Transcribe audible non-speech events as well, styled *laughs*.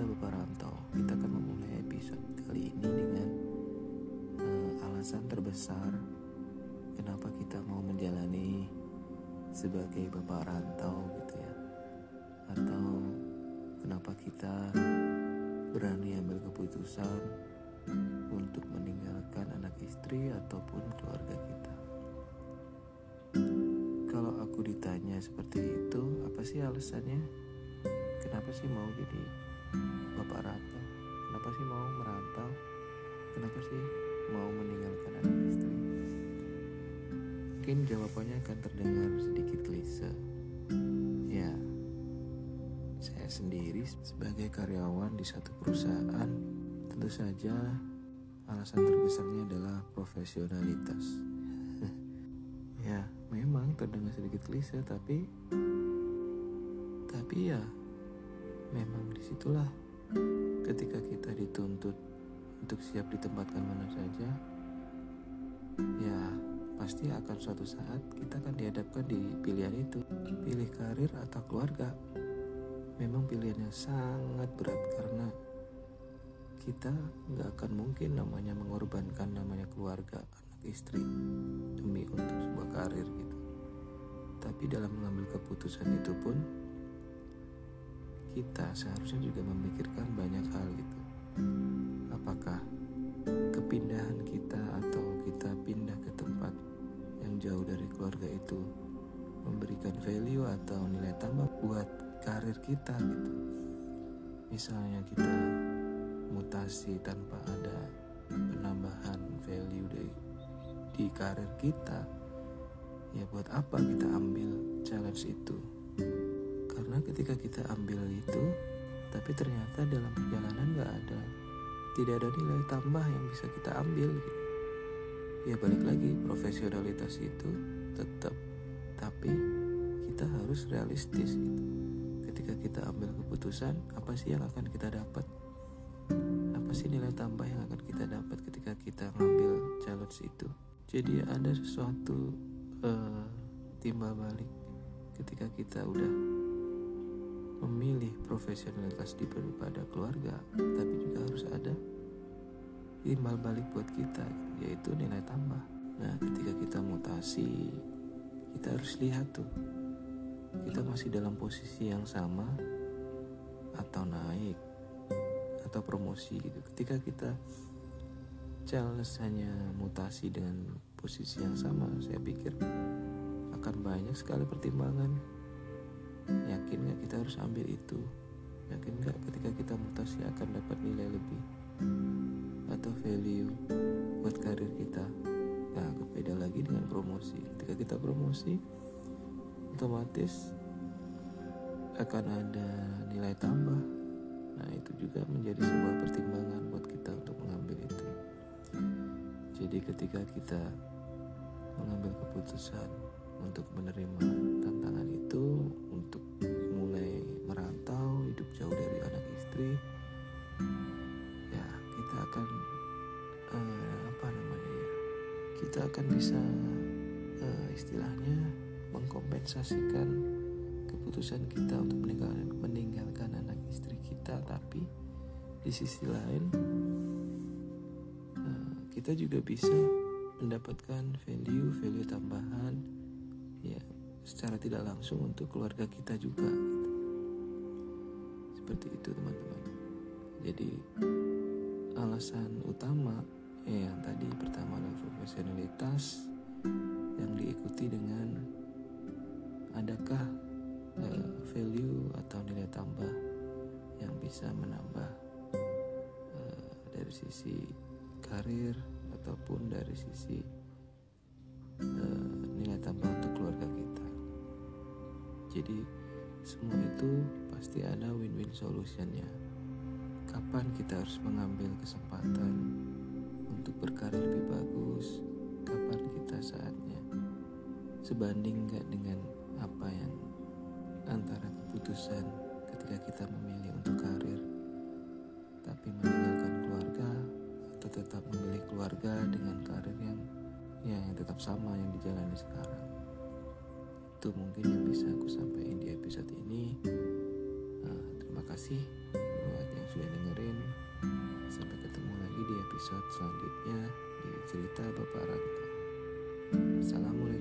kita rantau. Kita akan memulai episode kali ini dengan uh, alasan terbesar kenapa kita mau menjalani sebagai bapak rantau gitu ya. Atau kenapa kita berani ambil keputusan untuk meninggalkan anak istri ataupun keluarga kita. Kalau aku ditanya seperti itu apa sih alasannya? Kenapa sih mau jadi bapak rantau kenapa sih mau merantau? Kenapa sih mau meninggalkan anak istri? Mungkin jawabannya akan terdengar sedikit klise. Ya saya sendiri sebagai karyawan di satu perusahaan tentu saja alasan terbesarnya adalah profesionalitas. *laughs* Ya memang terdengar sedikit klise tapi tapi ya memang di situlah ketika kita dituntut untuk siap ditempatkan mana saja ya pasti akan suatu saat kita akan dihadapkan di pilihan itu. Pilih karir atau keluarga memang pilihannya sangat berat karena kita nggak akan mungkin namanya mengorbankan namanya keluarga anak istri demi untuk sebuah karir gitu. Tapi dalam mengambil keputusan itu pun kita seharusnya juga memikirkan banyak hal gitu. Apakah kepindahan kita atau kita pindah ke tempat yang jauh dari keluarga itu memberikan value atau nilai tambah buat karir kita gitu? Misalnya kita mutasi tanpa ada penambahan value di, di karir kita ya buat apa kita ambil challenge itu karena ketika kita ambil itu tapi ternyata dalam perjalanan gak ada tidak ada nilai tambah yang bisa kita ambil gitu. ya balik lagi profesionalitas itu tetap tapi kita harus realistis gitu. Ketika kita ambil keputusan apa sih yang akan kita dapat? Apa sih nilai tambah yang akan kita dapat ketika kita ngambil challenge itu? Jadi ada sesuatu uh, timbal balik ketika kita udah memilih profesionalitas daripada keluarga tapi juga harus ada timbal balik buat kita yaitu nilai tambah. Nah ketika kita mutasi kita harus lihat tuh kita masih dalam posisi yang sama atau naik atau promosi gitu. Ketika kita challenge hanya mutasi dengan posisi yang sama saya pikir akan banyak sekali pertimbangan yakin gak kita harus ambil itu. Yakin gak ketika kita mutasi akan dapat nilai lebih atau value buat karir kita? Nah beda lagi dengan promosi. Ketika kita promosi otomatis akan ada nilai tambah. Nah itu juga menjadi sebuah pertimbangan buat kita untuk mengambil itu. Jadi ketika kita mengambil keputusan untuk menerima tantangan itu untuk mulai merantau hidup jauh dari anak istri ya kita akan uh, apa namanya ya kita akan bisa uh, istilahnya mengkompensasikan keputusan kita untuk meninggalkan, meninggalkan anak istri kita. Tapi di sisi lain uh, kita juga bisa mendapatkan value value tambahan secara tidak langsung untuk keluarga kita juga gitu. seperti itu teman-teman jadi alasan utama ya yang tadi pertama adalah profesionalitas yang diikuti dengan adakah uh, value atau nilai tambah yang bisa menambah uh, dari sisi karir ataupun dari sisi Jadi semua itu pasti ada win-win solutionnya. Kapan kita harus mengambil kesempatan untuk berkarir lebih bagus? Kapan kita saatnya? Sebanding nggak dengan apa yang antara keputusan ketika kita memilih untuk karir, tapi meninggalkan keluarga atau tetap memilih keluarga dengan karir yang ya yang tetap sama yang dijalani sekarang itu mungkin yang bisa aku sampaikan di episode ini nah, terima kasih buat yang sudah dengerin sampai ketemu lagi di episode selanjutnya di cerita Bapak Ranto. Assalamualaikum.